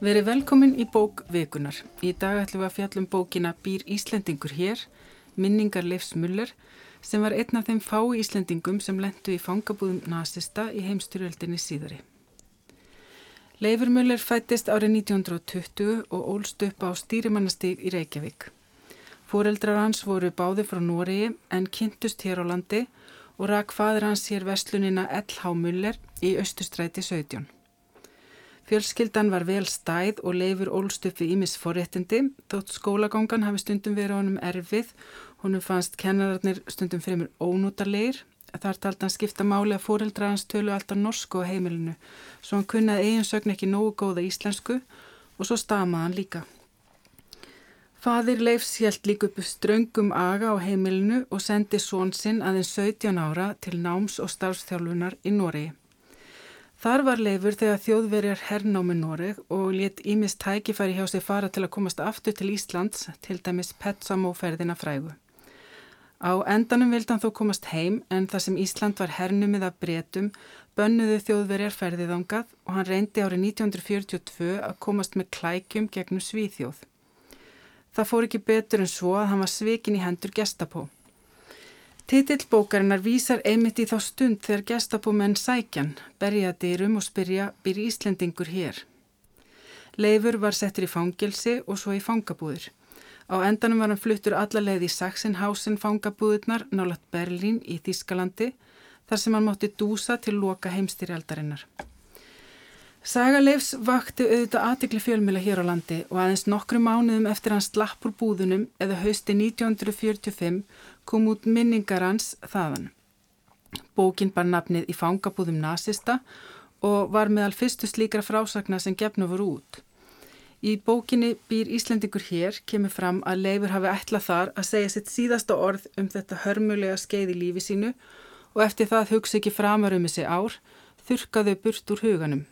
Verið velkomin í bók vikunar. Í dag ætlum við að fjallum bókina Býr Íslendingur hér, minningar Leifs Muller, sem var einn af þeim fái Íslendingum sem lendu í fangabúðum nazista í heimstyrjöldinni síðari. Leifur Muller fættist árið 1920 og ólst upp á stýrimannastíg í Reykjavík. Fóreldrar hans voru báði frá Nóriði en kynntust hér á landi og rak fadur hans hér vestlunina L.H. Muller í Östustræti 17. Fjölskyldan var vel stæð og leifur ólst upp við ímis forréttindi, þótt skólagangan hafi stundum verið honum erfið, honum fannst kennararnir stundum fremur ónútarleir, þar talt hann skipta máli að fóreldra hans tölu alltaf norsku á heimilinu, svo hann kunnaði eiginsögn ekki nógu góða íslensku og svo stamaði hann líka. Fadir Leifs hjælt líka upp ströngum aga á heimilinu og sendi són sinn aðeins 17 ára til náms og starfstjálfunar í Noregi. Þar var leifur þegar þjóðverjar hernámi Noreg og létt ímist tækifæri hjá sig fara til að komast aftur til Íslands, til dæmis Petsamóferðina frægu. Á endanum vildi hann þó komast heim en þar sem Ísland var hernumið af bretum bönnuðu þjóðverjar ferðiðangað og hann reyndi árið 1942 að komast með klækjum gegnum Svíþjóð. Það fór ekki betur en svo að hann var svikin í hendur gestapó. Titillbókarinnar vísar einmitt í þá stund þegar gestapómenn sækjan, berja dyrum og spyrja byr Íslendingur hér. Leifur var settur í fangilsi og svo í fangabúður. Á endanum var hann fluttur allarleið í Sachsenhausen fangabúðurnar nálat Berlín í Þískalandi þar sem hann mátti dúsa til loka heimstýrjaldarinnar. Sagaleifs vakti auðvitað aðtikli fjölmjöla hér á landi og aðeins nokkru mánuðum eftir hans slappur búðunum eða hausti 1945 kom út minningar hans þaðan. Bókin bar nafnið í fangabúðum nazista og var meðal fyrstu slíkra frásagna sem gefnu voru út. Í bókinni Býr Íslendingur hér kemur fram að Leifur hafi ætlað þar að segja sitt síðasta orð um þetta hörmulega skeið í lífi sínu og eftir það hugsa ekki framar um þessi ár, þurkaðu burt úr huganum.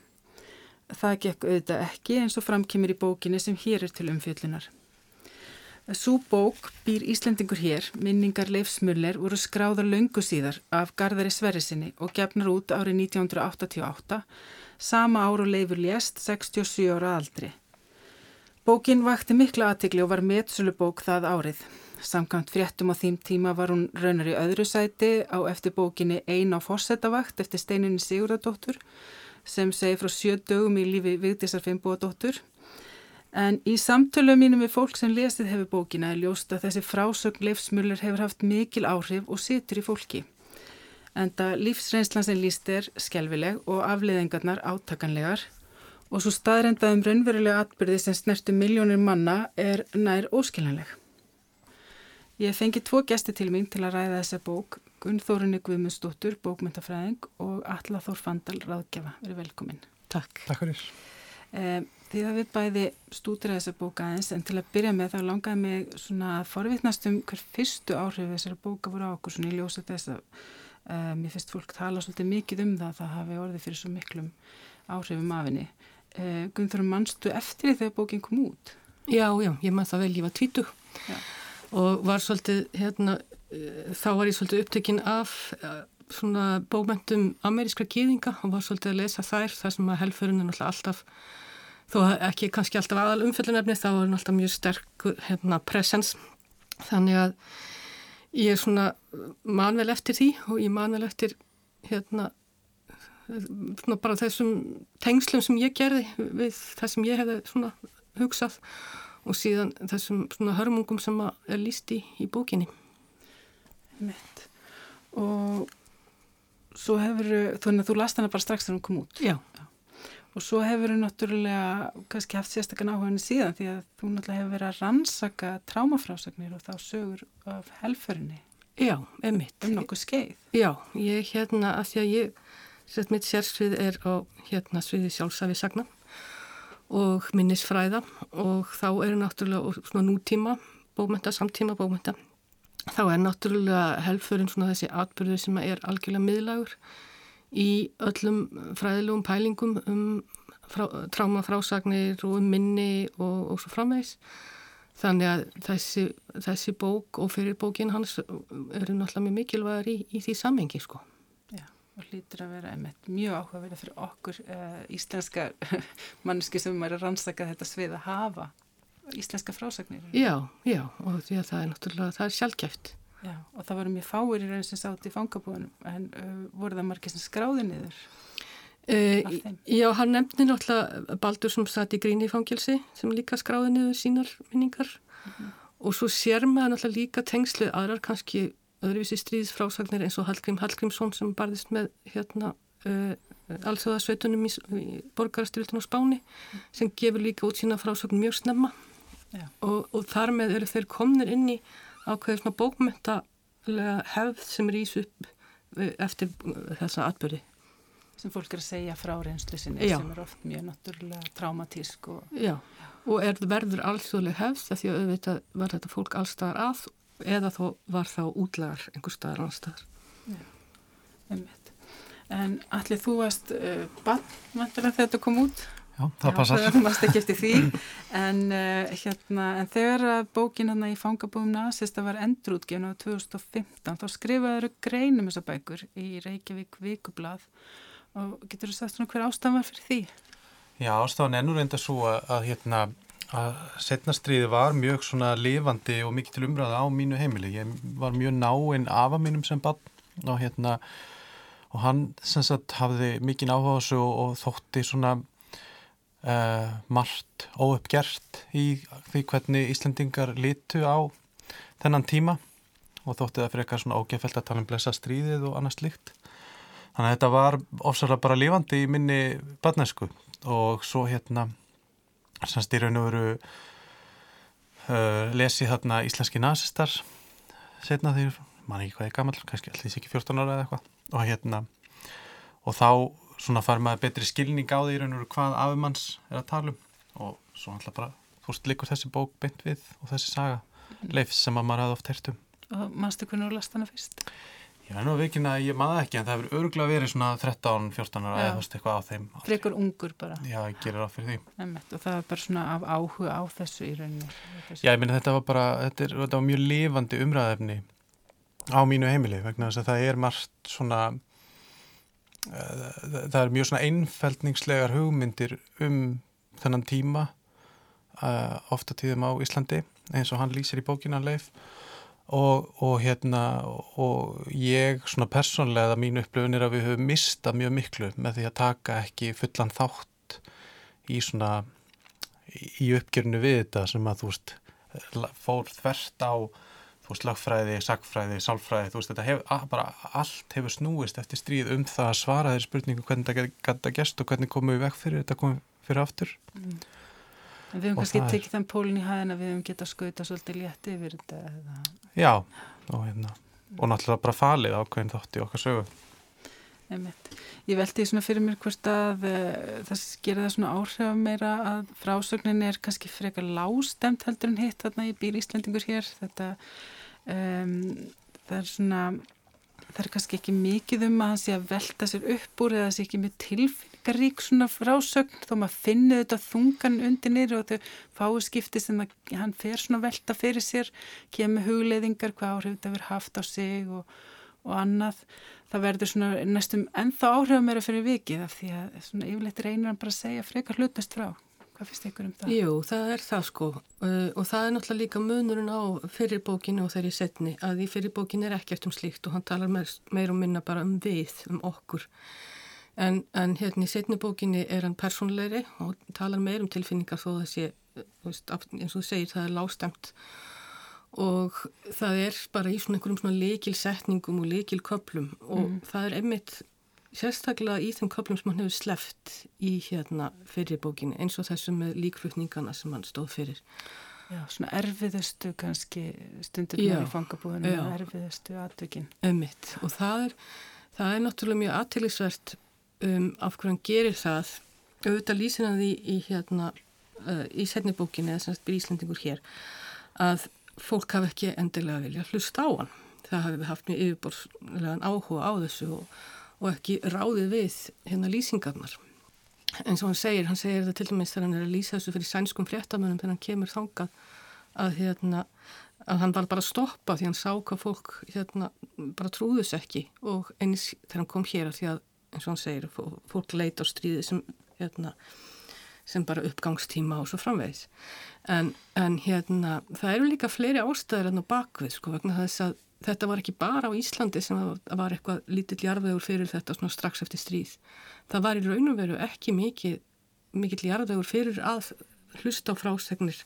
Það gekk auðvitað ekki eins og framkymir í bókinni sem hér er til umfjöllunar. Sú bók býr Íslendingur hér, minningar Leifsmuller, voru skráðar löngu síðar af Garðari Sverrisinni og gefnar út árið 1988, sama ár og Leifur lést 67 ára aldri. Bókin vakti mikla aðtikli og var metsölubók það árið. Samkvæmt fréttum á þým tíma var hún raunar í öðru sæti á eftir bókinni Ein á fórsetavakt eftir steininni Sigurðardóttur sem segi frá sjö dögum í lífi Vigdísar Fimboadóttur. En í samtölu mínum við fólk sem lesið hefur bókina er ljóst að þessi frásögn Leifsmuller hefur haft mikil áhrif og situr í fólki. Enda lífsreynslan sem líst er skjálfileg og afleiðingarnar átakanlegar og svo staðrendaðum raunverulega atbyrði sem snertu miljónir manna er nær óskiljanleg. Ég fengi tvo gæsti til mín til að ræða þessa bók Gunnþórunni Guðmundsdóttur, bókmyndafræðing og Alla Þór Fandal, ráðgjafa. Verið velkomin. Takk. Takk fyrir. Eh, að við bæði stútir að þessa bóka aðeins en til að byrja með þá langaði mig svona að forvittnast um hver fyrstu áhrif þessara bóka voru á okkur svona í ljósa þess að eh, mér finnst fólk tala svolítið mikið um það að það hafi orðið fyrir svo miklum áhrifum af henni. Eh, Gunnþórum, mannstu eftir þegar bókin kom út? Já, já, ég maður það vel, ég var tvítug og var svolítið hérna Eh, þá var ég svolítið upptekinn af eh, svona bókmentum amerískra kýðinga og var svolítið að lesa þær þar sem að helfurinn er náttúrulega alltaf þó ekki kannski alltaf aðal umfjöldunefni þá er hann alltaf mjög sterk hérna, presens þannig að ég er svona manvel eftir því og ég manvel eftir hérna svona bara þessum tengslum sem ég gerði við það sem ég hefði svona hugsað og síðan þessum svona hörmungum sem er líst í, í bókinni Mitt. Og svo hefur, þannig að þú last hana bara strax þegar hún kom út. Já. Og svo hefur þú náttúrulega kannski haft sérstaklega áhugaðinu síðan því að þú náttúrulega hefur verið að rannsaka trámafrásagnir og þá sögur af helförinni. Já, emitt. Um nokkuð skeið. Já, ég hérna að því að ég, sett mitt sérsvið er á hérna sviði sjálfsæfi sagna og minnisfræða og þá eru náttúrulega svona nútíma bókmynda, samtíma bókmynda þá er náttúrulega helfurinn svona þessi atbyrðu sem er algjörlega miðlagur í öllum fræðilegum pælingum um frá, trámafrásagnir og um minni og, og svo framvegs. Þannig að þessi, þessi bók og fyrir bókin hans eru náttúrulega mjög mikilvægar í, í því samhengi sko. Já, og hlýtur að vera einmitt mjög áhugaverið fyrir okkur uh, íslenska manneski sem er að rannsaka þetta svið að hafa íslenska frásagnir. Já, já, og því að það er náttúrulega, það er sjálfgæft. Já, og það voru mjög fáir í raun sem sátt í fangabúinum, en uh, voru það margir sem skráði niður? Uh, já, hann nefndi náttúrulega Baldur sem satt í gríni fangilsi sem líka skráði niður sínar minningar mm -hmm. og svo sér maður náttúrulega líka tengslið aðrar kannski öðruvísi stríðsfrásagnir eins og Hallgrím Hallgrímsson sem barðist með hérna uh, allsöðasveitunum í, í borgarastyrildun á Spáni mm. sem gefur líka út sína frásagn mjög snemma og, og þar með eru þeir komnir inn í ákveðið svona bókmyndalega hefð sem rýs upp uh, eftir uh, þessa atbyrði sem fólk er að segja frá reynslu sinni Já. sem er oft mjög náttúrulega traumatísk og... Já, og er, verður allsöðlega hefð því að auðvitað var þetta fólk allstaðar að eða þó var þá útlagar einhver staðar annar staðar. Já, einmitt. En allir þú varst uh, bann vantilega þegar þetta kom út Já, það passar. Þú varst ekki eftir því, en, uh, hérna, en þegar bókin hérna í fangabúðum nazist að var endrútgefn á 2015, þá skrifaður greinum þessa bækur í Reykjavík Vikublað og getur þú sagt svona hver ástafan var fyrir því? Já, ástafan ennur enda svo að, að hérna, að setnastriði var mjög svona lifandi og mikið til umræða á mínu heimili. Ég var mjög náinn afa mínum sem bann og hérna og hann sem sagt hafði mikið áhuga á þessu og, og þótti svona uh, margt óuppgjert í því hvernig Íslandingar litu á þennan tíma og þótti það fyrir eitthvað svona ógefælt að tala um blessa stríðið og annars líkt. Þannig að þetta var ofsalega bara lífandi í minni badnesku og svo hérna semst í raun og veru uh, lesið þarna íslenski nazistar setna því, mann ekki hvað er gammal, kannski allir ekki 14 ára eða eitthvað og hérna og þá svona far maður betri skilning á því í raun og hvað afumanns er að tala um. Og svo alltaf bara fórst líkur þessi bók beint við og þessi saga mm. leifs sem maður hafði oft hert um. Og mannstu hvernig þú last hana fyrst? Já, nú veikin að ég maður ekki en það hefur öruglega verið svona 13-14 ára eða þú veist eitthvað á þeim Frekur ungur bara. Já, ég gerir á fyrir því. Emmett, Og það var bara svona af áhuga á þessu í rauninu Já, ég minna þetta var bara þetta, er, þetta var mjög lifandi umræðefni á mínu heimili vegna þess að það er margt svona það er mjög svona einfældningslegar hugmyndir um þennan tíma uh, ofta tíðum á Íslandi eins og hann lýsir í bókinan leif. Og, og hérna og ég svona persónlega mínu upplöfun er að við höfum mistað mjög miklu með því að taka ekki fullan þátt í svona í uppgjörnu við þetta sem að þú veist fór þvert á þú veist, lagfræði, sagfræði, sálfræði, þú veist, þetta hefur, bara allt hefur snúist eftir stríð um það að svara þeirri spurningu hvernig þetta gæta gæst og hvernig komum við vekk fyrir þetta komum fyrir aftur. Mm. Við hefum kannski er... tekið þann pólun í hæðin að við hefum getað skauta svolítið létti yfir þetta. Eða... Já, og hérna, og náttúrulega bara falið ákveðin þátt í okkar sögu. Einmitt. Ég veldi svona fyrir mér hvort að uh, það gerir það svona áhrif meira að frásögnin er kannski frekar lástemt heldur en hitt þarna í býr Íslandingur hér þetta um, það er svona það er kannski ekki mikið um að hann sé að velta sér upp úr eða sé ekki með tilfinningarík svona frásögn þó maður finnir þetta þungan undir nýru og þau fáu skipti sem að, hann fer svona velta fyrir sér kemur hugleiðingar hvað áhrif þetta verður haft á sig og, og annað það verður svona næstum ennþá áhrifum meira fyrir vikið af því að svona yfirleitt reynir hann bara að segja frekar hlutast frá. Hvað finnst ykkur um það? Jú, það er það sko uh, og það er náttúrulega líka munurinn á fyrirbókinu og þeirri setni að í fyrirbókinu er ekkert um slíkt og hann talar meir, og minna bara um við, um okkur. En, en hérna í setni bókinu er hann personleiri og talar meir um tilfinningar þó það sé, veist, eins og þú segir, það er lástemt og það er bara í svona einhverjum svona leikilsetningum og leikilköplum og mm. það er einmitt sérstaklega í þeim köplum sem hann hefur sleft í hérna fyrirbókinu eins og þessum með líkflutningana sem hann stóð fyrir. Já, svona erfiðustu kannski stundur með fangabúðinu erfiðustu atveikin Einmitt. Og það er það er náttúrulega mjög aðtælisvert um af hverju hann gerir það. Auðvitað lýsina því í hérna uh, í setnibókinu eða sem byrjir Íslandingur hér að fólk hafi ekki endilega vilja hlusta á hann. Það hafi haft mjög yfirborðslegan áhuga á þessu og, og ekki ráðið við hérna lýsingarnar. En svo hann segir, hann segir þetta til dæmis þegar hann er að lýsa þessu fyrir sænskum fréttamönnum þegar hann kemur þangað að hérna að hann var bara að stoppa því hann sá hvað fólk hérna bara trúðus ekki og eins þegar hann kom hér að því að eins og hann segir fólk leit á stríði sem hérna sem bara uppgangstíma og svo framvegis en, en hérna það eru líka fleiri ástæður enn á bakvið sko vegna þess að þetta var ekki bara á Íslandi sem var eitthvað lítill jarðvegur fyrir þetta strax eftir stríð það var í raun og veru ekki mikið mikill jarðvegur fyrir að hlusta á frásegnir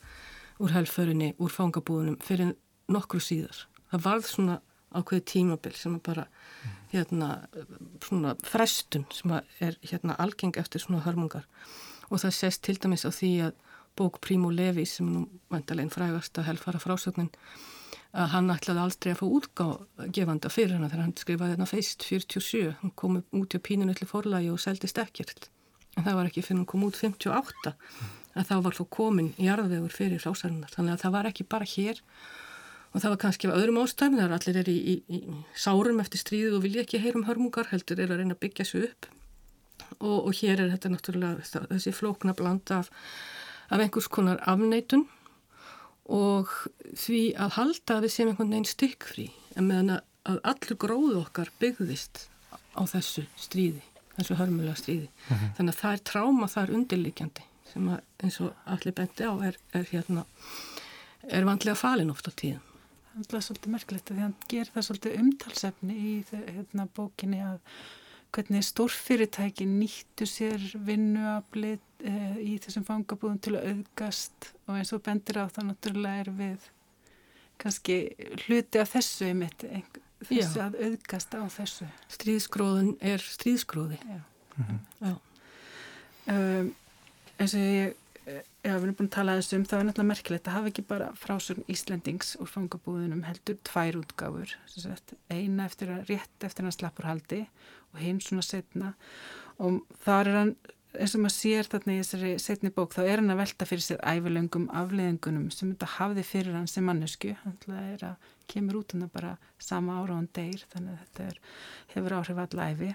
úr helförinni, úr fangabúðunum fyrir nokkru síðar. Það varð svona ákveði tímabil sem bara hérna svona frestun sem er hérna algeng eftir svona hörmungar og það sést til dæmis á því að bók Prímo Levi sem nú vantarlegin frægast að helfara frásögnin að hann ætlaði aldrei að fá útgáfanda fyrir hana þegar hann skrifaði hérna feist 47, hann kom út í pínunulli forlægi og seldist ekkert. En það var ekki fyrir hann kom út 58 að þá var þú komin í jarðvegur fyrir frásarinnar þannig að það var ekki bara hér. Og það var kannski af öðrum ástæðum þar allir er í, í, í sárum eftir stríðu og vilja ekki heyrum hörmungar heldur er að reyna að byggja svo upp. Og, og hér er þetta náttúrulega þessi flókna blanda af, af einhvers konar afneitun og því að halda að við séum einhvern veginn stykkfrí en meðan að allur gróðu okkar byggðist á þessu stríði, þessu hörmulega stríði. Mm -hmm. Þannig að það er tráma, það er undirlikjandi sem að, eins og allir bendi á er, er hérna er vandlega falin oft á tíðum Það er svolítið merkilegt að því hann ger það svolítið umtalsefni í hérna, bókinni að hvernig stórfyrirtæki nýttu sér vinnuaflið e, í þessum fangabúðum til að auðgast og eins og bendir á það náttúrulega er við kannski hluti af þessu einmitt, þessu Já. að auðgast á þessu. Stríðskróðun er stríðskróði. Já. Mm -hmm. Já. Um, eins og ég Já, við erum búin að tala aðeins um, það er náttúrulega merkilegt að hafa ekki bara frásögn Íslendings úr fangabúðunum heldur tvær útgáfur, eina eftir að rétt eftir hann slappur haldi og hinn svona setna og þar er hann, eins og maður sér þarna í þessari setni bók, þá er hann að velta fyrir sér æfilöngum afleðingunum sem þetta hafði fyrir hann sem mannesku, það er að kemur út hann bara sama ára á hann deyr, þannig að þetta er, hefur áhrif allæfi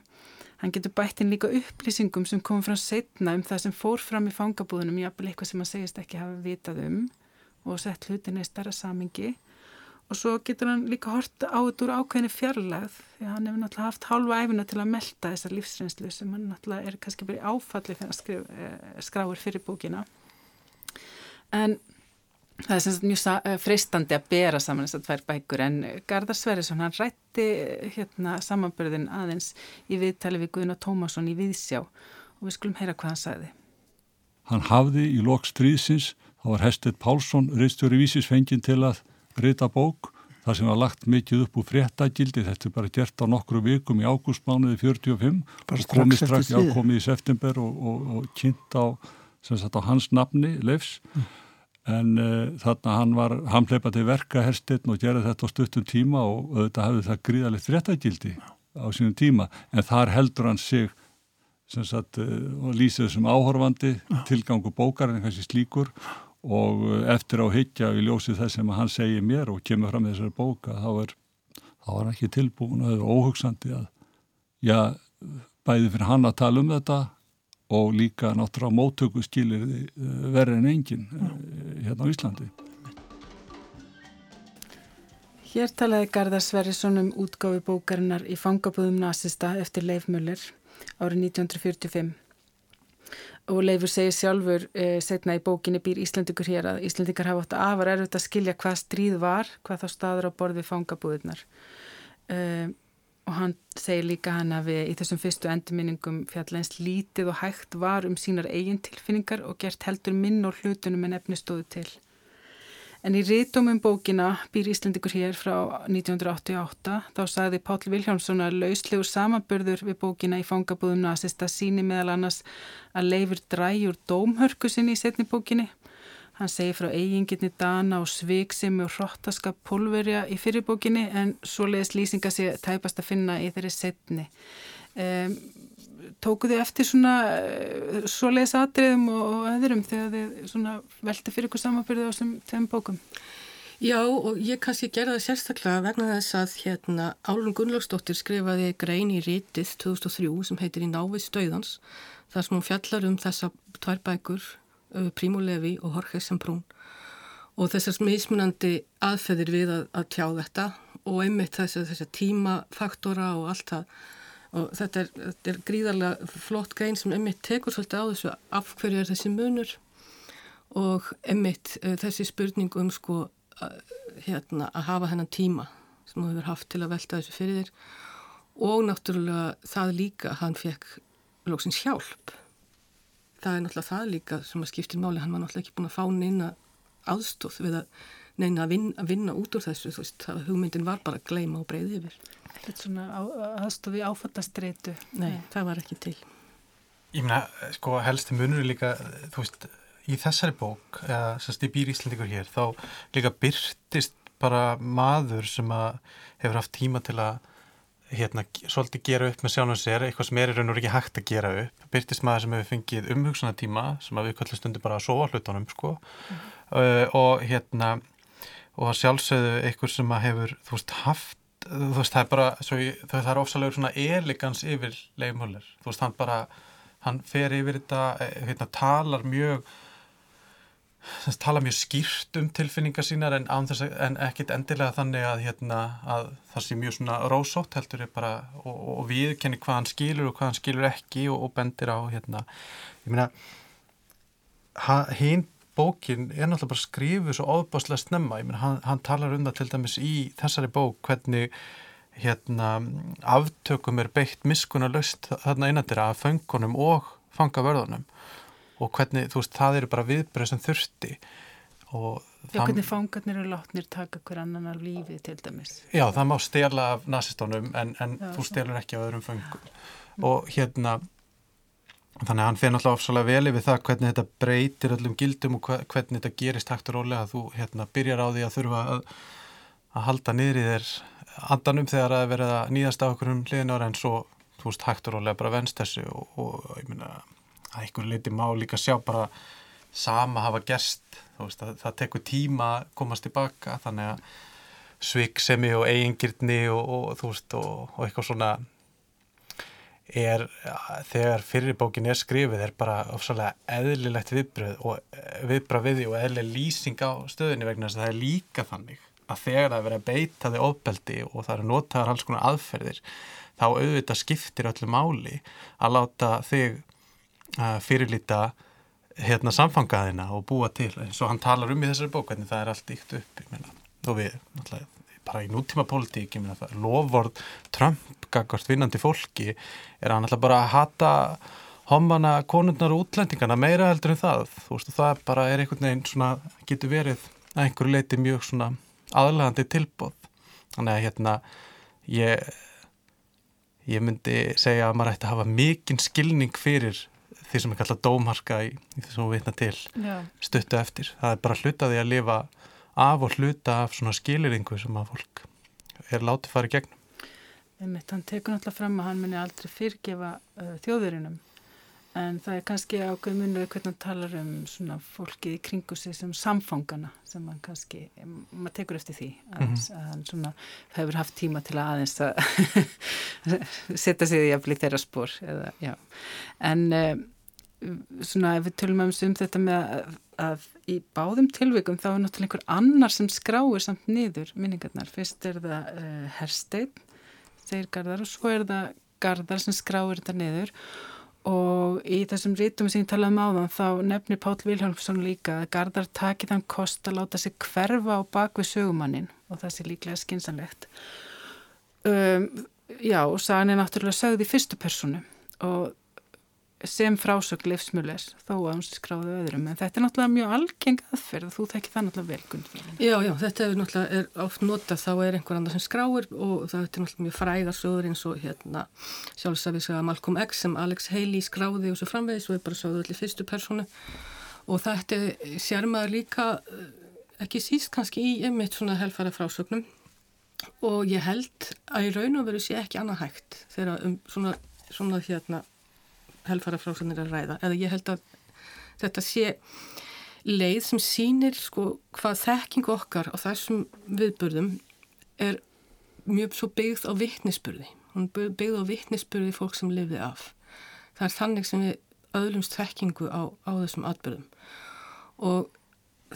Hann getur bættinn líka upplýsingum sem kom fram setna um það sem fór fram í fangabúðunum, jáfnvel eitthvað sem hann segist ekki hafa vitað um og sett hlutinni í starra samingi. Og svo getur hann líka horta á þetta úr ákveðinni fjarlæð því hann hefur náttúrulega haft hálfa æfina til að melda þessar lífsreynslu sem hann náttúrulega er kannski bara áfalli fyrir að eh, skráir fyrir bókina. En Það er sem sagt mjög eh, freistandi að bera saman þessar tvær bækur en Garðar Sverrisson hann rætti hérna samanbörðin aðeins í viðtali við Guðna Tómasson í Viðsjá og við skulum heyra hvað hann sagði. Hann hafði í loks stríðsins, þá var Hestet Pálsson reistjóri vísisfengin til að reyta bók þar sem var lagt mikið upp úr fréttagildi, þetta er bara gert á nokkru vikum í ágústmánuði 45 bara og komið strax, já komið í september og, og, og kynnt á, á hans nafni, Leifs. Mm en uh, þarna hann var hamleipa til verka herstinn og gera þetta á stuttum tíma og auðvitað hafði það gríðalegt réttagildi á sínum tíma. En þar heldur hann sig sagt, uh, og lýsið þessum áhorfandi tilgangu bókar en kannski slíkur. Og uh, eftir á higgja við ljósið þess sem hann segir mér og kemur fram með þessari bóka þá er, þá er ekki tilbúin og það er óhugsandi að já, bæði fyrir hann að tala um þetta og líka náttúrulega móttöku skilir verið en engin hérna á Íslandi. Hér talaði Garðar Sverrisson um útgáfi bókarinnar í fangabúðum nazista eftir Leif Müller árið 1945 og Leifur segir sjálfur e, setna í bókinni býr Íslandikur hér að Íslandikar hafa átt að afar erfitt að skilja hvað stríð var, hvað þá staður á borði fangabúðunar e, og hann segir líka hann að við í þessum fyrstu endurminningum fjallæns lítið og hægt var um sínar eigin tilfinningar og gert heldur minn og hlutunum en efni stóðu til. En í rítumum bókina býr Íslandikur hér frá 1988 þá sagði Páll Viljámsson að lauslegur samanbörður við bókina í fangabúðum nazista síni meðal annars að leifur dræjur dómhörkusin í setni bókinni Hann segir frá eigingirni Dana og Sviksimi og Hrottaskap Pólverja í fyrirbókinni en svoleiðis lýsinga sé tæpast að finna í þeirri setni. Um, tóku þið eftir svona uh, svoleiðis atriðum og öðrum þegar þið velti fyrir ykkur samanbyrðu á þessum bókum? Já og ég kannski gerði það sérstaklega vegna þess að hérna Álun Gunnlaugsdóttir skrifaði grein í rítið 2003 sem heitir Í návið stöðans þar sem hún fjallar um þessa tvær bækur Uh, Primo Levi og Jorge Semprún. Og þessars mismunandi aðferðir við að, að tjá þetta og einmitt þessar tímafaktora og allt það. Og þetta er, þetta er gríðarlega flott grein sem einmitt tekur svolítið á þessu af hverju er þessi munur? Og einmitt uh, þessi spurning um sko uh, hérna að hafa hennan tíma sem þú hefur haft til að velta þessu fyrir þér og náttúrulega það líka hann fekk lóksins hjálp það er náttúrulega það líka sem að skiptir máli. Hann var náttúrulega ekki búin að fá neina aðstóð við að neina að vinna, að vinna út úr þessu þú veist, það, hugmyndin var bara að gleima og breyði yfir. Þetta er svona aðstofi áfattastreitu Nei, Nei, það var ekki til. Ég meina, sko, helsti munur líka, þú veist, í þessari bók eða sérst í býr Íslandíkur hér þá líka byrtist bara maður sem að hefur haft tíma til að hérna, svolítið gera upp með sjálfum sér eitthvað sem er í raun og ekki hægt að gera upp byrtist maður sem hefur fengið umhugsunatíma sem að við kallum stundir bara að sofa hlutunum sko. mm. uh, og hérna og sjálfsögðu eitthvað sem að hefur þú veist haft þú veist það er bara ég, það er ofsalegur svona elegans yfir leifmöller þú veist hann bara hann fer yfir þetta eh, hérna, talar mjög tala mjög skýrt um tilfinningar sínar en, en ekkit endilega þannig að, hérna, að það sé mjög svona rósótt heldur ég bara og, og viðkenni hvað hann skilur og hvað hann skilur ekki og, og bendir á hérna. Ég meina hinn bókin er náttúrulega bara skrifuð svo óbáslega snemma, ég meina hann, hann talar um það til dæmis í þessari bók hvernig hérna aftökum er beitt miskuna löst þarna innandir að fengunum og fangavörðunum og hvernig, þú veist, það eru bara viðbröð sem þurfti. Og Já, hvernig fangarnir og látnir taka hver annan af lífi til dæmis. Já, það má stela af nazistónum en, en Já, þú stelur ekki á öðrum fangum mm. og hérna þannig að hann fyrir náttúrulega ofsalega vel yfir það hvernig þetta breytir öllum gildum og hvernig þetta gerist hægt og rólega. Að þú hérna byrjar á því að þurfa að, að halda niður í þér andanum þegar að verða nýðast á okkur um hliðin ára en svo, þú veist, hægt og rólega bara venst þessu og, og ég minna að einhver leiti má líka sjá bara sama hafa gerst. Veist, það, það tekur tíma að komast tilbaka þannig að sviksemi og eigingirni og, og, veist, og, og eitthvað svona er þegar fyrirbókin er skrifið er bara ofsalega eðlilegt viðbröð og viðbröð við því og eðlileg lýsing á stöðinni vegna þess að það er líka þannig að þegar það verið að beita þig ofbeldi og það eru notaðar alls konar aðferðir þá auðvitað skiptir öllu máli að láta þig fyrirlita hérna samfangaðina og búa til eins og hann talar um í þessari bók hvernig það er allt ykt upp meina, og við bara í nútíma pólitík lofvord Trump gagvart vinnandi fólki er hann alltaf bara að hata homana konundnar og útlendingarna meira heldur en það. Veist það bara er einhvern veginn svona getur verið að einhverju leiti mjög svona aðlægandi tilbóð þannig að hérna ég ég myndi segja að maður ætti að hafa mikinn skilning fyrir því sem er kallað dómarka í, í þessum vitna til Já. stuttu eftir. Það er bara hlutaði að lifa af og hluta af svona skiliringu sem að fólk er látið farið gegnum. Einmitt, hann tekur náttúrulega fram að hann muni aldrei fyrrgefa uh, þjóðurinnum en það er kannski ákveð munið hvernig hann talar um svona fólkið í kringu sig sem samfangana sem hann kannski, maður tekur eftir því aðeins, mm -hmm. að hann svona hefur haft tíma til að aðeins að setja sig í að bli þeirra spór eða, já, en uh, svona ef við tölum um þetta með að, að í báðum tilvikum þá er náttúrulega einhver annar sem skráir samt niður minningarnar. Fyrst er það uh, Herstein, þeir Garðar og svo er það Garðar sem skráir þetta niður og í þessum rítum sem ég talaði um áðan þá nefnir Pál Vilhelmsson líka að Garðar taki þann kost að láta sig hverfa á bakvið sögumannin og það sé líklega skinsanlegt. Um, já og sagan er náttúrulega sögð í fyrstu personu og sem frásögn leifsmjöles þó að hún skráði öðrum. En þetta er náttúrulega mjög algeng aðferð þú þekkir það náttúrulega velgund Já, já, þetta er náttúrulega er oft notað þá er einhver annar sem skráir og það er náttúrulega mjög frægarsögur eins og hérna sjálfsafíska Malcolm X sem Alex Haley skráði og svo framvegis og er bara sögðu allir fyrstu personu og þetta sér maður líka eh, ekki síst kannski í einmitt svona helfara frásögnum. Og ég held að í raun og veru sé ekki annað hægt þegar um svona, svona hérna helfarafrásunir að ræða. Eða ég held að þetta sé leið sem sínir sko hvað þekking okkar á þessum viðbörðum er mjög svo byggð á vittnisspurði hún byggð á vittnisspurði fólk sem lifið af. Það er þannig sem við öðlumst þekkingu á, á þessum atbyrðum og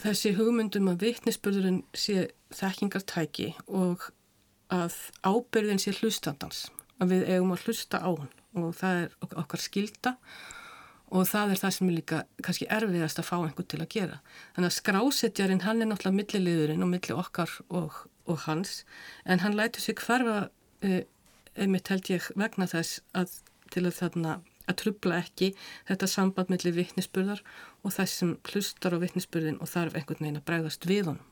þessi hugmyndum að vittnisspörðurinn sé þekkingartæki og að ábyrðin sé hlustandans, að við eigum að hlusta á hann og það er okkar skilda og það er það sem er líka kannski erfiðast að fá einhvern til að gera. Þannig að skrásetjarinn hann er náttúrulega milliliðurinn og milli okkar og, og hans en hann lætur sig hverfa uh, einmitt held ég vegna þess að til að þarna að trubla ekki þetta samband millir vittnisspurðar og þess sem hlustar á vittnisspurðin og þarf einhvern veginn að bregðast við honum.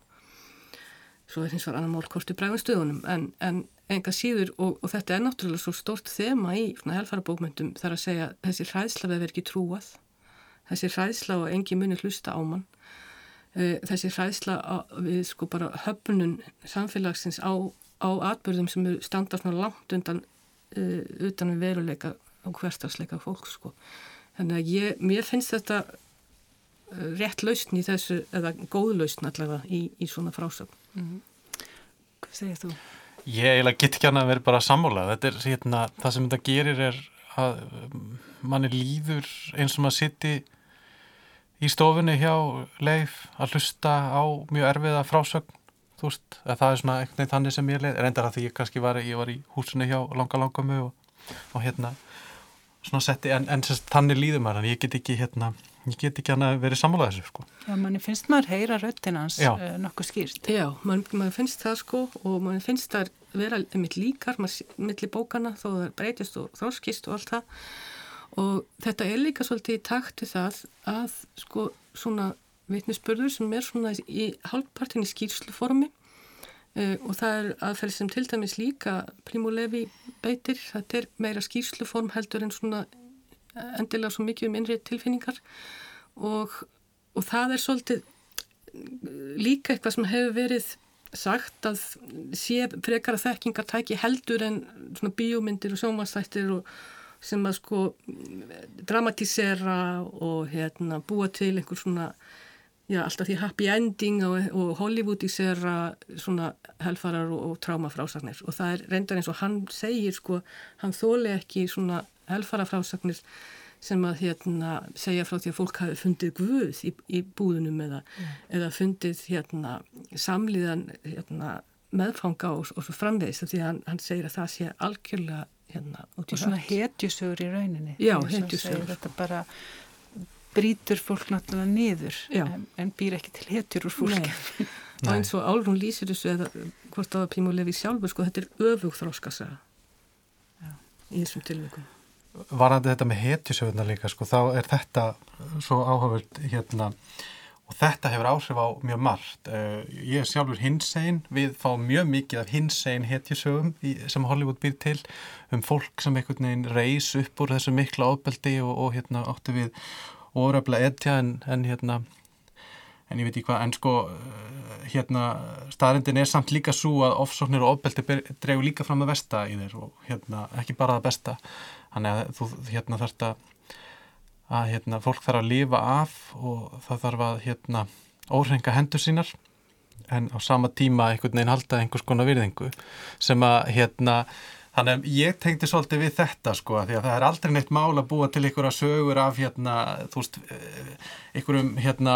Svo er hins vegar annar mál hvort við bregðast við honum en, en enga síður og, og þetta er náttúrulega svo stort þema í helfara bókmyndum þar að segja þessi hræðsla við verður ekki trúað þessi hræðsla og engi muni hlusta á mann uh, þessi hræðsla við sko bara höfnun samfélagsins á, á atbyrðum sem standa svona langt undan uh, utan við veruleika og hverstagsleika fólk sko þannig að ég, mér finnst þetta uh, rétt lausn í þessu eða góð lausn allavega í, í svona frásögn mm -hmm. Hvað segir þú? Ég get ekki annað að vera bara sammála. Þetta er hérna, það sem þetta gerir er að manni líður eins og maður sitti í stofunni hjá leif að hlusta á mjög erfiða frásögn, þú veist, að það er svona eitthvað þannig sem ég leið, reyndar að því ég kannski var, ég var í húsunni hjá langa langamu og, og hérna svona setti, en, en sérst, þannig líður maður, en ég get ekki hérna ég get ekki hann að vera sammála þessu sko. Já, manni finnst maður heyra röttinans uh, eh, nokkuð skýrt. Já, mann man finnst það sko og mann finnst það vera mitt líkar, millir bókana þó það breytist og þróskist og allt það og þetta er líka svolítið í takt við það að sko svona vitnisspörður sem er svona í halvpartin í skýrsluformi uh, og það er aðferð sem til dæmis líka Primo Levi beitir, þetta er meira skýrsluform heldur en svona endilega svo mikið um innrið tilfinningar og, og það er svolítið líka eitthvað sem hefur verið sagt að sé frekar að þekkingar tæki heldur en svona bíómyndir og sjómanstættir og sem að sko dramatísera og hérna búa til einhver svona já alltaf því happy ending og, og Hollywoodísera svona helfarar og, og trámafrásagnir. Og það er reyndar eins og hann segir sko hann þóli ekki svona helfarafrásagnir sem að hérna, segja frá því að fólk hafi fundið guð í, í búðunum eða, mm. eða fundið hérna, samliðan hérna, meðfanga og, og svo framvegist því að hann, hann segir að það sé algjörlega hérna, og svona hetjusögur í rauninni. Já, hetjusögur. þetta bara brítur fólk náttúrulega niður en, en býr ekki til hetjur úr fólk og eins og Álrún lýsir þessu eða hvort á að Prímur Levi sjálfur sko þetta er öfugþróskasa í þessum tilvægum varandi þetta með hetjusöguna líka sko, þá er þetta svo áhugavöld hérna og þetta hefur áhrif á mjög margt. Uh, ég er sjálfur hinsegin við fáum mjög mikið af hinsegin hetjusögum í, sem Hollywood býr til um fólk sem einhvern veginn reys upp úr þessu mikla ábeldi og, og hérna áttu við orðabla etja en, en hérna en ég veit ekki hvað, en sko hérna staðrindin er samt líka svo að ofsóknir og ofbeldi dregu líka fram að vesta í þér og hérna ekki bara það besta. Þannig að þú hérna þarfst að, að hérna, fólk þarf að lifa af og það þarf að hérna, óhrenga hendur sínar. En á sama tíma einhvern veginn halda einhvers konar virðingu sem að hérna Þannig að ég tengdi svolítið við þetta sko því að það er aldrei neitt mál að búa til einhverja sögur af hérna, þú veist, eh, einhverjum hérna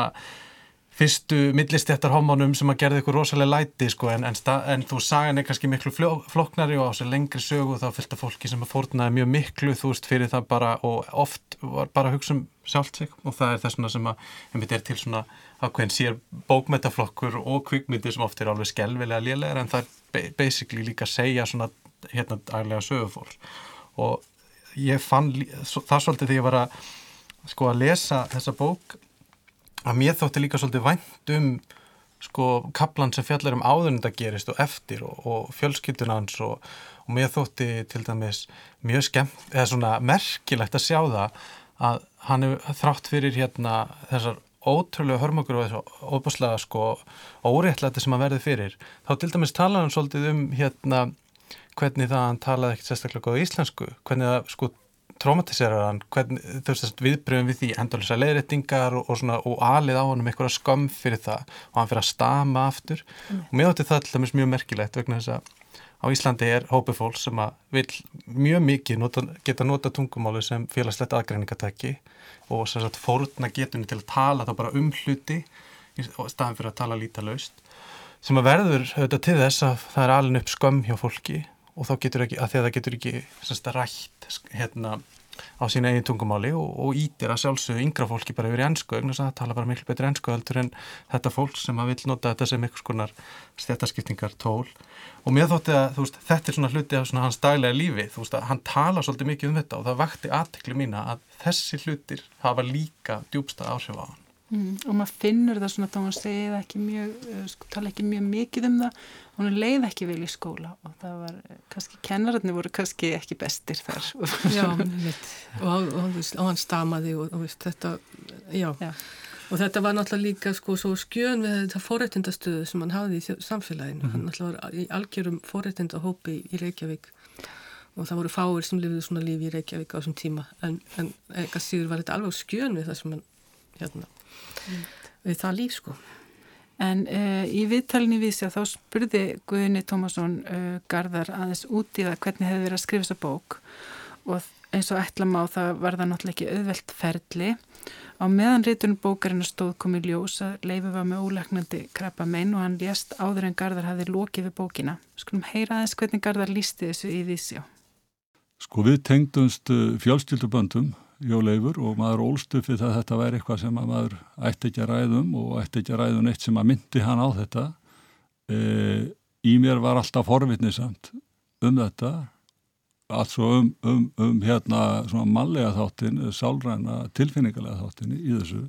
fyrstu millistjættar homónum sem að gerði eitthvað rosalega læti sko en, en, en þú sagan er kannski miklu floknari og á þessu lengri sögu þá fylgta fólki sem að fórnaði mjög miklu þú veist fyrir það bara og oft var bara að hugsa um sjálft sig og það er þess sem að einmitt er til svona ákveðin sér bókmetaflokkur og kvikmyndir sem oft er alveg skelvilega lélega en það er basically líka að segja svona hérna æglega sögufólk og ég fann það svolítið þegar ég var að sko að lesa þessa bók að mér þótti líka svolítið vænt um sko kaplan sem fjallar um áðurinn þetta gerist og eftir og, og fjölskyldunans og, og mér þótti til dæmis mjög skemmt, eða svona merkilegt að sjá það að hann er þrátt fyrir hérna þessar ótrúlega hörmökur og þessu óbúslega sko óréttlæti sem hann verði fyrir þá til dæmis tala hann svolítið um hérna hvernig það hann talaði ekkert sérstaklega góða íslensku, hvernig það sko traumatiserar hann, þú veist viðbröðum við því endalisa leiðrættingar og, og, svona, og alið á hann um einhverja skömm fyrir það og hann fyrir að stama aftur. Mm. og mér átti það alltaf mjög merkilegt vegna þess að á Íslandi er hópið fólk sem að vil mjög mikið nota, geta nota tungumáli sem félagslegt aðgræningatæki og sem sagt fóruna getunni til að tala þá bara um hluti í staðan fyrir að tala lítalaust. Sem að verður auðvitað til þess að það er alveg upp skömm hjá fólki og þá getur ekki, að því að það getur ekki semst, rætt hérna á sína eigin tungumáli og, og ítir að sjálfsögðu yngra fólki bara yfir í ennsku og það tala bara miklu betur ennsku heldur en þetta fólk sem að vil nota þetta sem einhvers konar stjættaskiptingar tól og mér þótti að veist, þetta er svona hluti af svona hans daglega lífi þú veist að hann tala svolítið mikið um þetta og það vakti aðtekli mína að þessi hlutir hafa líka djúbsta áhrif á hann Mm, og maður finnur það svona þá hann segið ekki mjög, uh, sko, tala ekki mjög mikið um það. Og hann leið ekki vel í skóla og það var, eh, kannski kennararnir voru kannski ekki bestir þar. Já, og, og, og, og hann stamaði og þetta já. já, og þetta var náttúrulega líka sko svo skjön við þetta forrættindastöðu sem hann hafði í samfélaginu, mm -hmm. hann náttúrulega var í algjörum forrættindahópi í Reykjavík og það voru fáir sem lifið svona lífi í Reykjavík á þessum tíma. En, en eitthvað síður var þetta alveg skjön við það sem hann hérna mm. við það líf sko. En uh, í viðtalinni vísi að þá spurði Guðni Tómasson uh, Garðar aðeins út í það hvernig hefði verið að skrifa þessa bók og eins og ætla má það var það náttúrulega ekki auðvelt ferli. Á meðan rítunum bókarinn stóð komið ljós að Leifi var með ólegnandi krabba mein og hann lést áður en Garðar hafði lokið við bókina. Skulum heyra aðeins hvernig Garðar lísti þessu í vísi á. Sko við tengdumst uh, fjálstilduböndum Jóleifur og maður ólstufi það að þetta væri eitthvað sem maður ætti ekki að ræðum og ætti ekki að ræðum eitt sem að myndi hann á þetta. E, í mér var alltaf forvitnisamt um þetta alls og um, um, um hérna svona mallega þáttin sálræna tilfinningarlega þáttin í þessu.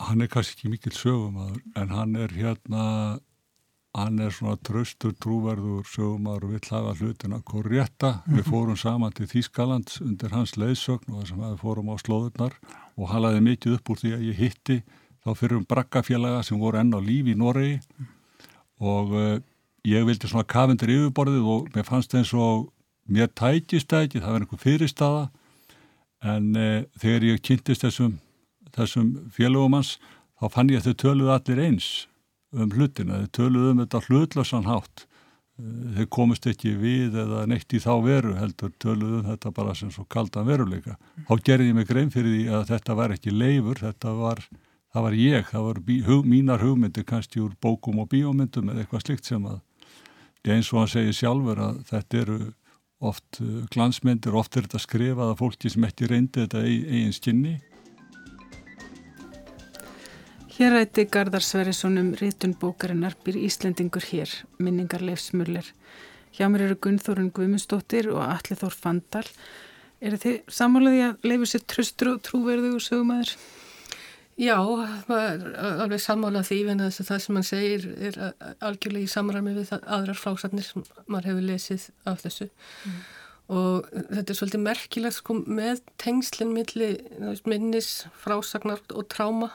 Hann er kannski ekki mikil sögum en hann er hérna hann er svona tröstur trúverður sögumar og vill hafa hlutina korrétta. Við mhm. fórum saman til Þýskaland undir hans leiðsögn og þess að við fórum á slóðurnar og halaði mikið upp úr því að ég hitti þá fyrir um braggafélaga sem voru enn á lífi í Noregi og uh, ég vildi svona kafindur yfirborðið og mér fannst eins og mér tækist það ekki, það var einhver fyrirstaða en uh, þegar ég kynntist þessum, þessum félagum hans þá fann ég að þau töluði allir eins um hlutina, þeir töluðu um þetta hlutlösan hátt. Eh, þeir komist ekki við eða neitt í þá veru heldur töluðu um þetta bara sem svo kaldan veruleika. Þá gerði ég mig grein fyrir því að þetta var ekki leifur, þetta var, það var ég, það var bí, hug, mínar hugmyndir kannski úr bókum og bíómyndum eða eitthvað slikt sem að eins og hann segir sjálfur að þetta eru oft eh, glansmyndir, oft er þetta skrifað af fólki sem ekki reyndi þetta eigin skinni Hér rætti Garðar Sverrisson um rítun bókarinnar Býr Íslendingur hér, minningar leifsmuller. Hjá mér eru Gunnþórun Guðmundsdóttir og Alli Þór Fandal. Er þið samálaði að leifu sér tröstur og trúverðu og sögumæður? Já, alveg samála því en það sem hann segir er algjörlega í samræmi við aðrar frásatnir sem maður hefur lesið af þessu. Mm. Og þetta er svolítið merkilegt sko með tengslinn milli minnis, frásagnar og tráma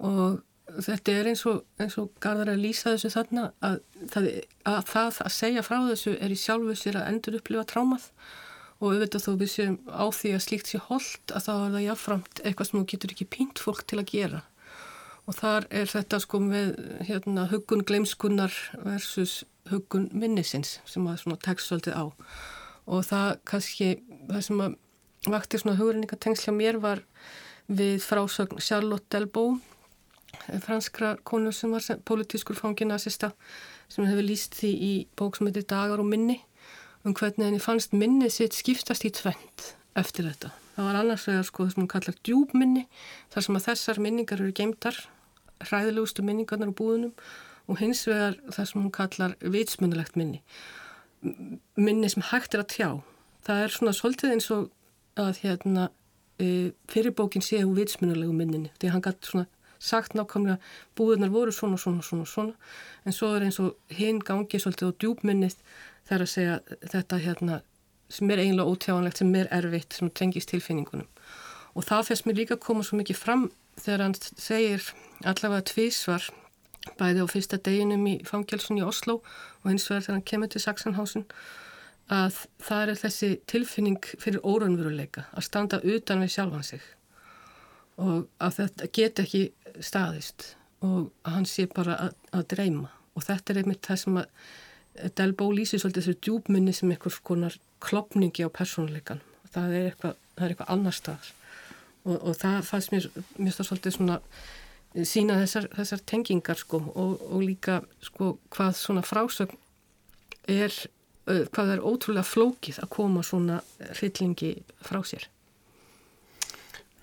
og þetta er eins og, eins og Garðar að lýsa þessu þarna að það, að það að segja frá þessu er í sjálfu sér að endur upplifa trámað. Og auðvitað þó við séum á því að slíkt sé holdt að þá er það jáfnframt eitthvað sem þú getur ekki pínt fólk til að gera. Og þar er þetta sko með hérna hugun gleimskunnar versus hugun minnisins sem að svona tekst svolítið á. Og það kannski það sem að vakti svona hugurinn mér var við frásögn Charlotte Delbo franskra konur sem var politískur fangin assista sem hefur líst því í bók sem heitir Dagar og minni um hvernig henni fannst minnið sitt skiptast í tvent eftir þetta. Það var annars vegar sko það sem hún kallar djúbminni þar sem að þessar minningar eru geimtar hræðilegustu minningarnar á búðunum og hins vegar það sem hún kallar vitsmunulegt minni minni sem hægt er að tjá það er svona svolítið eins og að hérna e, fyrirbókin sé hún vitsmunulegu minninni því að hann gæti svona sagt nákvæmlega búðunar voru svona, svona, svona, svona. En svo er eins og hinn gangi svolítið á djúbminnið þar að segja þetta hérna sem er eiginlega ótjáanlegt, sem er erfitt, sem trengist tilfinningunum. Og það fyrst mér líka koma svo mikið fram þegar hann segir allavega tvísvar bæði á fyrsta deginum í fangjelsun í Oslo og hins vegar þegar hann kemur til Saxenhausen að það er þessi tilfinning fyrir óraunveruleika að standa utan við sjálfan sig og að þetta get ekki staðist og hann sé bara að, að dreyma. Og þetta er einmitt það sem að Delbo lýsir svolítið þessu djúbminni sem einhvers konar klopningi á persónuleikan það er eitthvað, það er eitthvað annar stað og, og það fannst mér, mér það svolítið svona sína þessar, þessar tengingar sko og, og líka sko hvað svona frásögn er, uh, hvað er ótrúlega flókið að koma svona hryllingi frá sér.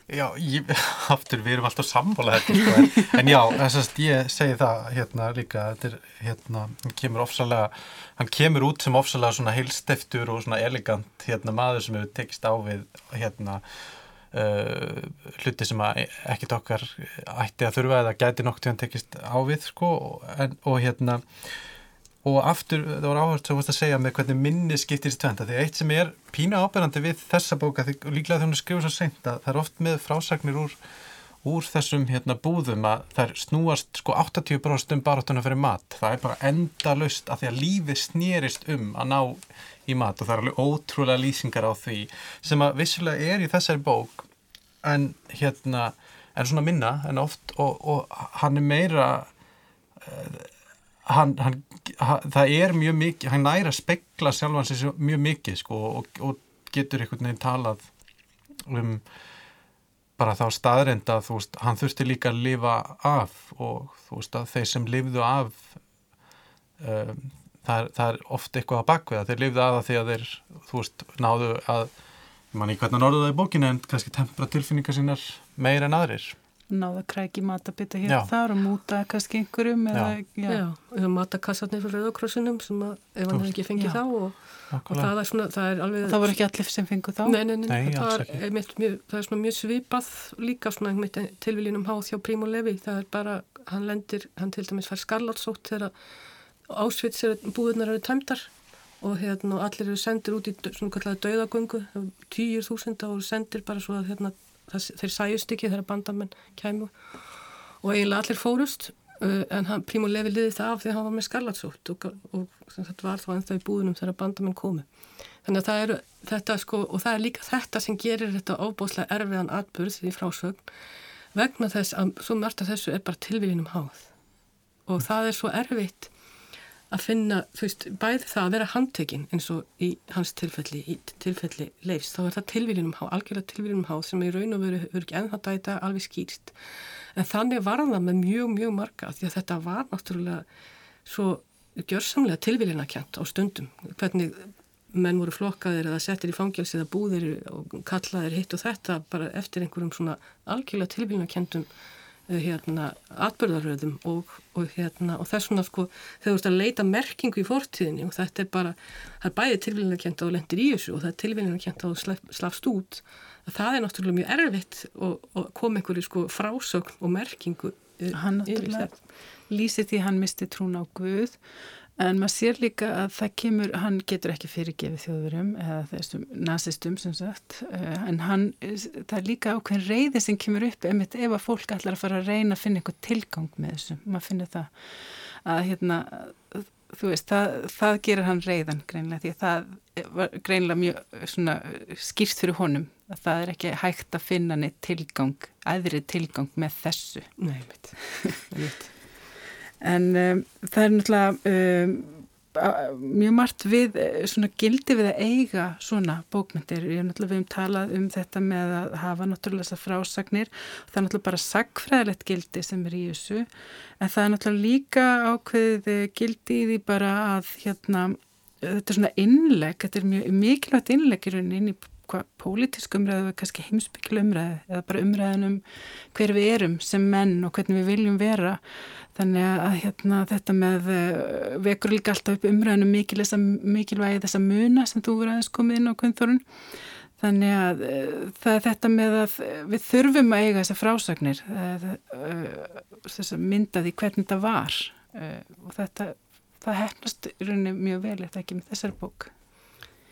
Já, ég, aftur við erum alltaf sammála þetta sko, en, en já, þess að ég segi það hérna líka, þetta er hérna, hann kemur ofsalega, hann kemur út sem ofsalega svona heilsteftur og svona elegant hérna maður sem hefur tekist á við hérna uh, hluti sem ekkit okkar ætti að þurfa eða gæti nokk til hann tekist á við sko en, og hérna og aftur, það var áherslu að segja með hvernig minni skiptir í tventa, því eitt sem er pína ábyrgandi við þessa bóka, líklega þegar hún skrifur svo seint að það er oft með frásagnir úr, úr þessum hérna búðum að það snúast sko 80% um baráttuna fyrir mat, það er bara enda löst að því að lífi snýrist um að ná í mat og það er alveg ótrúlega lýsingar á því sem að vissulega er í þessari bók en hérna, en svona minna en oft og, og hann er meira Hann, hann, það er mjög mikið, hann næra að spekla sjálfan sér mjög mikið sko og, og getur einhvern veginn talað um bara þá staðrenda að þú veist, hann þurfti líka að lifa af og þú veist að þeir sem lifðu af um, það, er, það er oft eitthvað að bakveða, þeir lifðu af það því að þeir, þú veist, náðu að mann í hvernig norðu það í bókinu en kannski tempra tilfinningar sínar meir en aðrir náða kræki matabita hér og þar og múta kannski einhverjum eða, já, já. eða matakassarnir fyrir rauðokrossunum sem að ef hann hefði ekki fengið já. þá og, og það er svona, það er alveg það voru ekki allir sem fengið þá? Nei, nei, nei, nei það, er, er mjög, það er svona mjög svipað líka svona tilviljunum háð hjá Prímo Levi, það er bara hann lendir, hann til dæmis fær skarlátsótt þegar ásvits búðunar eru tæmtar og hérna allir eru sendir út í svona kallega dauðagöngu. Týjur þúsunda og sendir bara svo að hérna það, þeir sæjust ekki þegar bandamenn kæmu. Og eiginlega allir fórust uh, en hann, Prímo Levi liði það af því að hann var með skarlatsótt og, og þetta var þá ennþá í búðunum þegar bandamenn komu. Þannig að það eru þetta sko og það er líka þetta sem gerir þetta óbúslega erfiðan atbyrð í frásögn vegna þess að svo mörgt af þessu er bara tilvíðinum háð. Og það er svo erfitt að finna, þú veist, bæði það að vera handtekinn eins og í hans tilfelli í tilfelli leifs, þá er það tilvílinum há, algjörlega tilvílinum há sem í raun og veru verður ekki ennþá dæta alveg skýrst en þannig var það með mjög, mjög marga því að þetta var náttúrulega svo gjörsamlega tilvílinakjent á stundum, hvernig menn voru flokkaðir eða settir í fangjálsi eða búðir og kallaðir hitt og þetta bara eftir einhverjum svona algjörlega tilvílinakentum Eh, hérna atbyrðaröðum og, og hérna og þess vegna sko þú ert að leita merkingu í fortíðinni og þetta er bara það er bæði tilvíðinlega kjent á lendir í þessu og það er tilvíðinlega kjent á slafst út það er náttúrulega mjög erfitt og kom einhverju sko frásögn og merkingu eh, Hann náttúrulega lýsið því hann misti trún á Guð En maður sér líka að það kemur, hann getur ekki fyrirgefið þjóðurum eða þessum nazistum sem sagt, eh, en hann, það er líka ákveðin reyði sem kemur upp ef að fólk ætlar að fara að reyna að finna einhver tilgang með þessu. Maður finnir það að hérna, þú veist, það, það gerir hann reyðan greinlega því að það var greinlega mjög svona skýrst fyrir honum að það er ekki hægt að finna neitt tilgang, aðrið tilgang með þessu. Nei, veit, veit en um, það er náttúrulega um, mjög margt við svona gildi við að eiga svona bókmyndir, ég er náttúrulega við um talað um þetta með að hafa náttúrulega þessar frásagnir, það er náttúrulega bara sagfræðilegt gildi sem er í þessu. En það er náttúrulega líka ákveðið gildi í því bara að hérna, þetta er svona innleg þetta er mjög mikilvægt innleg í rauninni inn í hvað pólitísk umræðu eða kannski heimsbygglu umræðu eða bara umræðin um hver við erum sem menn og hvernig við viljum vera Þannig að hérna, þetta með uh, vekur líka alltaf upp umræðinu mikilvægi þessa muna sem þú verið aðeins komið inn á kvöndþórun. Þannig að uh, það er þetta með að við þurfum að eiga þessa frásagnir, uh, þess að mynda því hvernig þetta var og þetta, það hefnast í rauninni mjög vel eftir ekki með þessari bók.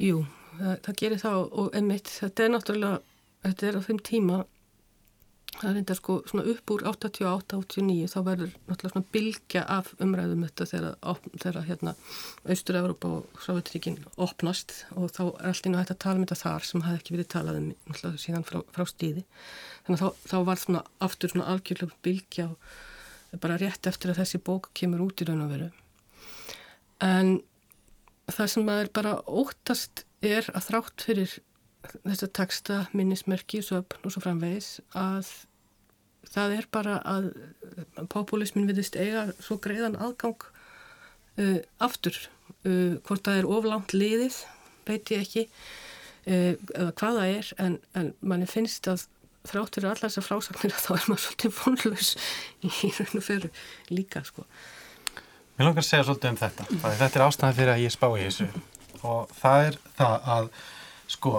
Jú, það, það gerir þá og einmitt, þetta er náttúrulega, þetta er á þeim tíma það er enda sko svona upp úr 88-89 þá verður náttúrulega svona bilgja af umræðum þetta þegar, þegar hérna Austur-Európa og Sávetríkin opnast og þá er allt inn á þetta tala um þetta þar sem hafði ekki verið talað um náttúrulega síðan frá, frá stíði þannig að þá, þá var svona aftur svona algjörlega bilgja bara rétt eftir að þessi bók kemur út í raun og veru. En það sem maður bara óttast er að þrátt fyrir þess að taksta minnismerki söpn og svo framvegis að það er bara að populismin viðist eiga svo greiðan aðgang uh, aftur. Uh, hvort það er oflant liðið veit ég ekki uh, hvað það er en, en manni finnst að þráttur allar þessar frásagnir að þá er maður svolítið vonlaus í raun og feru líka sko Mér langar að segja svolítið um þetta. Þetta er ástæðan fyrir að ég spá í þessu og það er það að sko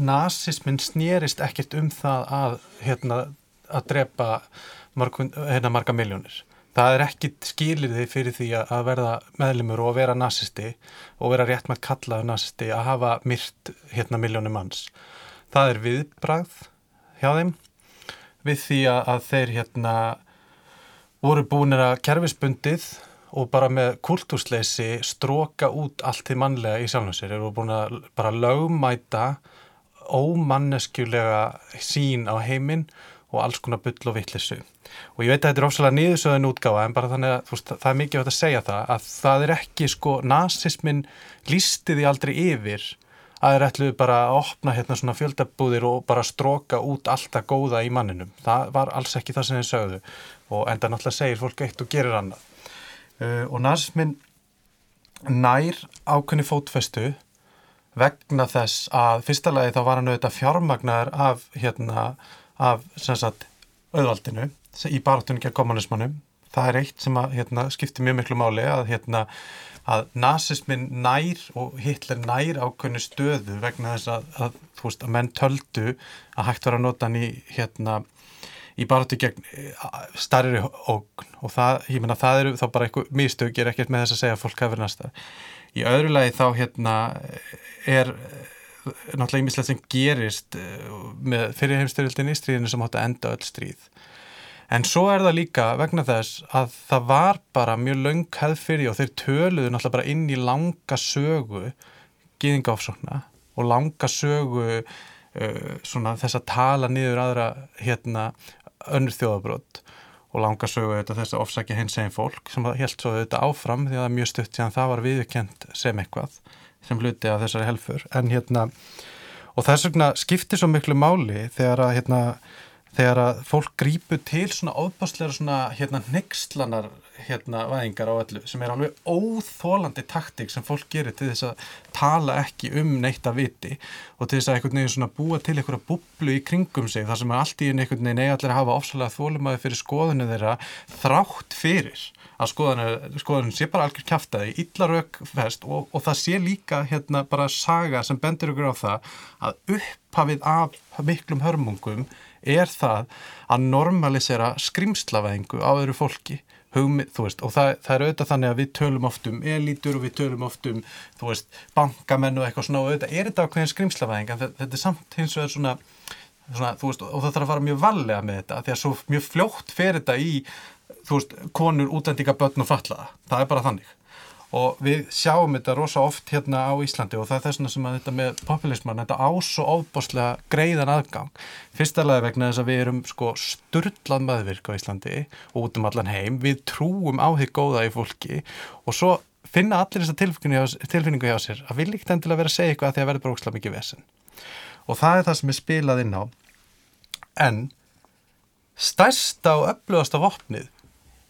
nazismin snýrist ekkert um það að hérna að drepa margun, hérna marga miljónir. Það er ekkit skilir því fyrir því að verða meðlumur og vera nazisti og vera rétt með kallaðu nazisti að hafa myrt hérna miljónum manns. Það er viðbrað hjá þeim við því að þeir hérna voru búinir að kerfisbundið og bara með kultúrsleysi stróka út allt því mannlega í sjálfum sér. Eru búin að bara lögmæta ómanneskjulega sín á heiminn og alls konar byll og vittlissu. Og ég veit að þetta er ofsalega nýðusöðun útgáfa en bara þannig að veist, það er mikið að segja það að það er ekki sko, nazismin lísti því aldrei yfir að þeir ætluðu bara að opna hérna svona fjöldabúðir og bara stróka út alltaf góða í manninum. Það var alls ekki það sem þeir sögðu og enda náttúrulega segir fólk eitt og gerir annað uh, og nazismin nær ákveðni fótfestu vegna þess að fyrsta lagi þá var hann auðvitað fjármagnar af hérna af sagt auðvaldinu í barátunni gegn kommunismannum það er eitt sem að hérna, skiptir mjög miklu máli að hérna að nazismin nær og Hitler nær ákveðinu stöðu vegna þess að, að veist að menn töldu að hægt var að nota hann í hérna í baráttu gegn eh, starri ógn og það, ég menna það eru þá bara eitthvað mistök, ég er ekkert með þess að segja að fólk hefur næsta. Í öðru lagi þá hérna er náttúrulega ímislegt sem gerist eh, með fyrir heimstyrildinni í stríðinu sem hótt að enda öll stríð. En svo er það líka vegna þess að það var bara mjög laung hefð fyrir og þeir töluðu náttúrulega bara inn í langa sögu gýðingáfsókna og langa sögu svona þess að tala niður aðra hérna önnur þjóðabrott og langa sögu þetta þess að ofsækja hins einn fólk sem held svo þetta áfram því að það er mjög stutt síðan það var viðkjönd sem eitthvað sem hluti af þessari helfur en hérna og þess vegna skiptir svo miklu máli þegar að hérna þegar að fólk grípu til svona óbásleira svona hérna nexlanar hérna væðingar á öllu sem er alveg óþólandi taktík sem fólk gerir til þess að tala ekki um neitt að viti og til þess að einhvern veginn svona búa til einhverja bublu í kringum sig þar sem allt í einhvern veginn eiga allir að hafa ofsalega þólumæði fyrir skoðinu þeirra þrátt fyrir að skoðunum sé bara algjör kæftæði, illarökfest og, og það sé líka hérna bara saga sem bendur ykkur á það að upphafið af miklum hörmungum er það að normalisera skrimslavæðingu á öðru fólki Hugmi, veist, og það, það er auðvitað þannig að við tölum oft um elítur og við tölum oft um veist, bankamenn og eitthvað svona og auðvitað er þetta ákveðin skrimslavæðing en þetta er samt hins vegar svona, svona veist, og það þarf að fara mjög vallega með þetta því að svo mjög fljótt fer þetta í konur, útendíka, börn og fallaða það er bara þannig og við sjáum þetta rosa oft hérna á Íslandi og það er þess að þetta með populisman, þetta ás og ofboslega greiðan aðgang. Fyrstalega vegna þess að við erum sko sturdlað maðurvirk á Íslandi og út um allan heim, við trúum á því góða í fólki og svo finna allir þessa tilfinningu hjá sér að vil líkt endilega vera að segja eitthvað að því að verður brókslega mikið vesen. Og það er það sem er spilað inn á. En stærsta og öflugasta vopnið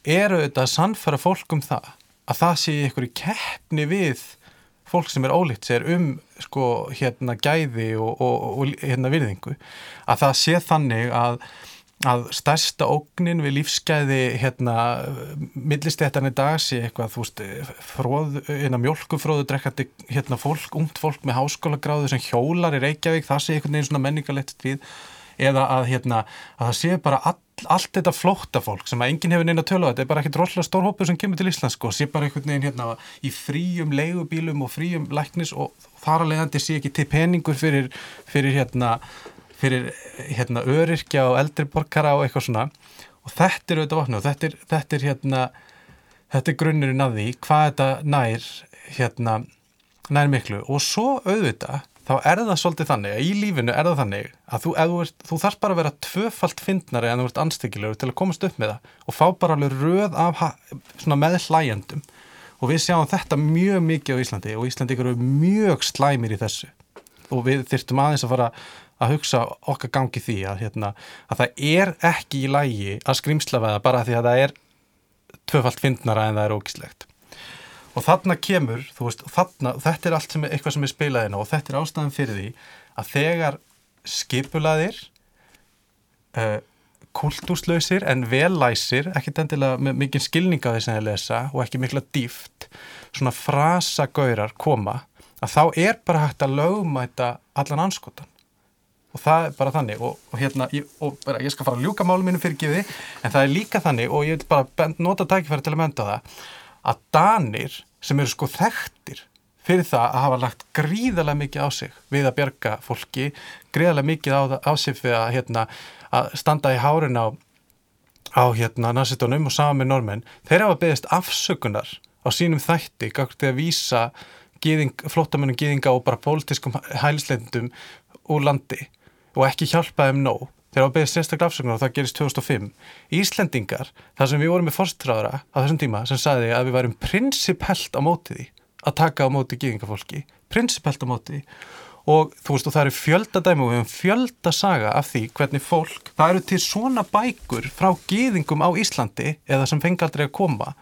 eru þetta að sannfara fólk um það að það sé ykkur í keppni við fólk sem er ólíkt sér um sko hérna gæði og, og, og hérna virðingu. Að það sé þannig að, að stærsta ógnin við lífsgæði hérna millistéttan í dag sé eitthvað þú veist hérna mjölkufróðu drekkandi hérna fólk, ungt fólk með háskólagráðu sem hjólar í Reykjavík, það sé einhvern veginn svona menningalegt við eða að, hérna, að það sé bara all, allt þetta flótta fólk sem að enginn hefur neina tölu á. Þetta er bara ekkert rosalega stór hópu sem kemur til Íslands sko, sé bara einhvern veginn hérna í fríum leigubílum og fríum læknis og þar að leiðandi sé ekki til peningur fyrir, fyrir hérna fyrir hérna öryrkja og eldriborkara og eitthvað svona. Og þetta er auðvitað vopna og þetta er, þetta er hérna þetta er grunnurinn að því hvað þetta nær hérna nær miklu. Og svo auðvitað þá er það svolítið þannig að í lífinu er það þannig að þú, ert, þú þarf bara að vera tvöfalt fyndnari en þú ert anstíkilegur til að komast upp með það og fá bara alveg röð af með hlæjandum og við sjáum þetta mjög mikið á Íslandi og Íslandi eru mjög slæmir í þessu. Og við þyrtum aðeins að fara að hugsa okkar gangi því að, hérna, að það er ekki í lægi að skrimslaveða bara því að það er tvöfalt fyndnara en það er ógislegt og þarna kemur, þú veist, þarna, þetta er allt sem er, eitthvað sem er spilaðina og þetta er ástæðan fyrir því að þegar skipulaðir uh, kultúrslausir en vellæsir, ekkert endilega með mikið skilning á því sem þeir lesa og ekki mikla dýft, svona frasagaurar koma, að þá er bara hægt að lögumæta allan anskotan og það er bara þannig. Og, og hérna, ég, og bara, ég skal fara að ljúka málum mínu fyrir gefi, en það er líka þannig og ég vil bara nota tækifæri til að mönda það að Danir sem eru sko þekktir fyrir það að hafa lagt gríðarlega mikið á sig við að bjerga fólki, gríðarlega mikið á, á sig fyrir að, hérna, að standa í hárin á, á hérna, narsistunum og saman með normenn, þeir hafa beðist afsökunar á sínum þætti, til að vísa gýðing, flottamennum gýðinga og bara pólitískum hælisleitundum úr landi og ekki hjálpaðum nóg þegar það beðist sérstaklega afsökunar og það gerist 2005 Íslendingar, þar sem við vorum með fórstráðara á þessum tíma sem sagði að við værum prinsipelt á mótiði að taka á móti gíðingafólki, prinsipelt á mótiði og þú veist og það eru fjöldadæmi og við hefum fjöldasaga af því hvernig fólk, það eru til svona bækur frá gíðingum á Íslandi eða sem fengi aldrei að koma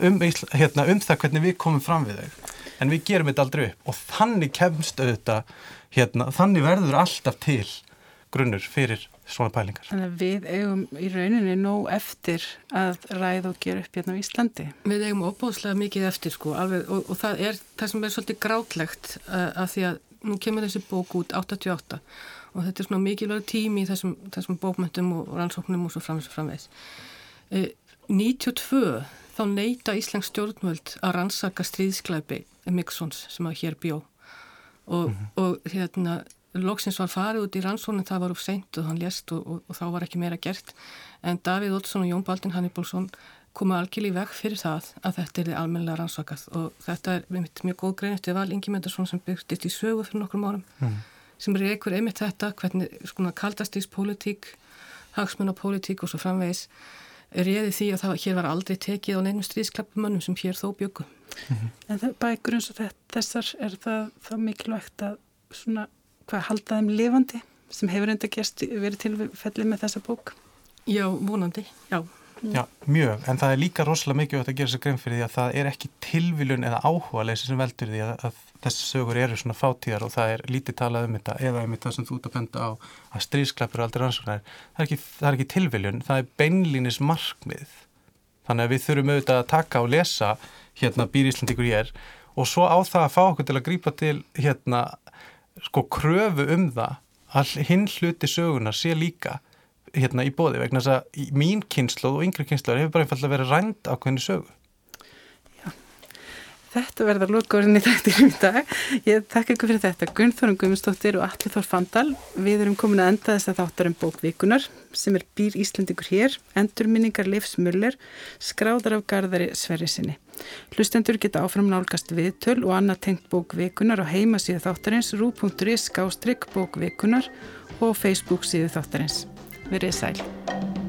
um, hérna, um það hvernig við komum fram við þau. En við gerum þetta aldrei upp. Og þannig kemst auðvitað hérna, þannig verður alltaf til grunnur fyrir svona pælingar. Þannig að við eigum í rauninni nóg eftir að ræða og gera upp hérna á Íslandi. Við eigum opbóðslega mikið eftir sko alveg, og, og það er það sem er svolítið grátlegt uh, að því að nú kemur þessi bók út 88 og þetta er svona mikilvæg tími í þessum, þessum bókmyndum og rannsóknum og svo framvegs framvegs. Uh, 92 þá neyta Íslands stjórnvöld að rannsaka stríðsklæpi Miksons sem að hér bjó og, mm -hmm. og hérna loksins var farið út í rannsónin það var úr seint og hann lést og, og, og þá var ekki meira gert en Davíð Olsson og Jón Baldin Hannibalsson koma algjörlega í veg fyrir það að þetta er þið almennilega rannsakað og þetta er mjög góð grein eftir Val Ingi Mendarsson sem byrstist í sögu fyrir nokkrum árum mm. sem er einhver einmitt þetta hvernig svona kaldastíkspolítík hagsmunapolítík og svo framvegis reyði því að það hér var aldrei tekið á neinum stríðsklappumönnum sem hér þó bjöku mm -hmm. En það bækur eins og þessar er það, það mikilvægt að svona hvað halda þeim lifandi sem hefur enda gerst verið tilfellið með þessa bók? Já, vonandi, já. Já, mjög, en það er líka rosalega mikið að gera sér grein fyrir því að það er ekki tilviljun eða áhuga leysi sem veldur því að, að þessi sögur eru svona fátíðar og það er lítið talað um þetta eða um þetta sem þú ert að benda á að stríðsklappur og aldrei rannsóknar það er ekki, það er ekki tilviljun, það er beinlínis markmið þannig að við þurfum auðvitað að taka og lesa hérna býr Íslandikur ég er og svo á það að fá okkur til að grípa til hérna sko kröfu um það að hinn hluti sögunar sé líka hérna í bóði vegna þess að mín kynslu og yngri kynslu hefur bara einfallega verið rænd á hvernig sögu Þetta verður lókgóðinni þættir í dag. Ég þakka ykkur fyrir þetta. Gunnþórum Guðmundsdóttir og Alli Þór Fandal. Við erum komin að enda þess að þáttar um bókvíkunar sem er býr Íslandingur hér, endurminningar Leifs Muller, skráðar af gardari Sverri sinni. Hlustendur geta áfram nálgast viðtöl og annað tengt bókvíkunar á heimasíðu þáttarins rú.is skástrygg bókvíkunar og Facebook síðu þáttarins. Verið sæl.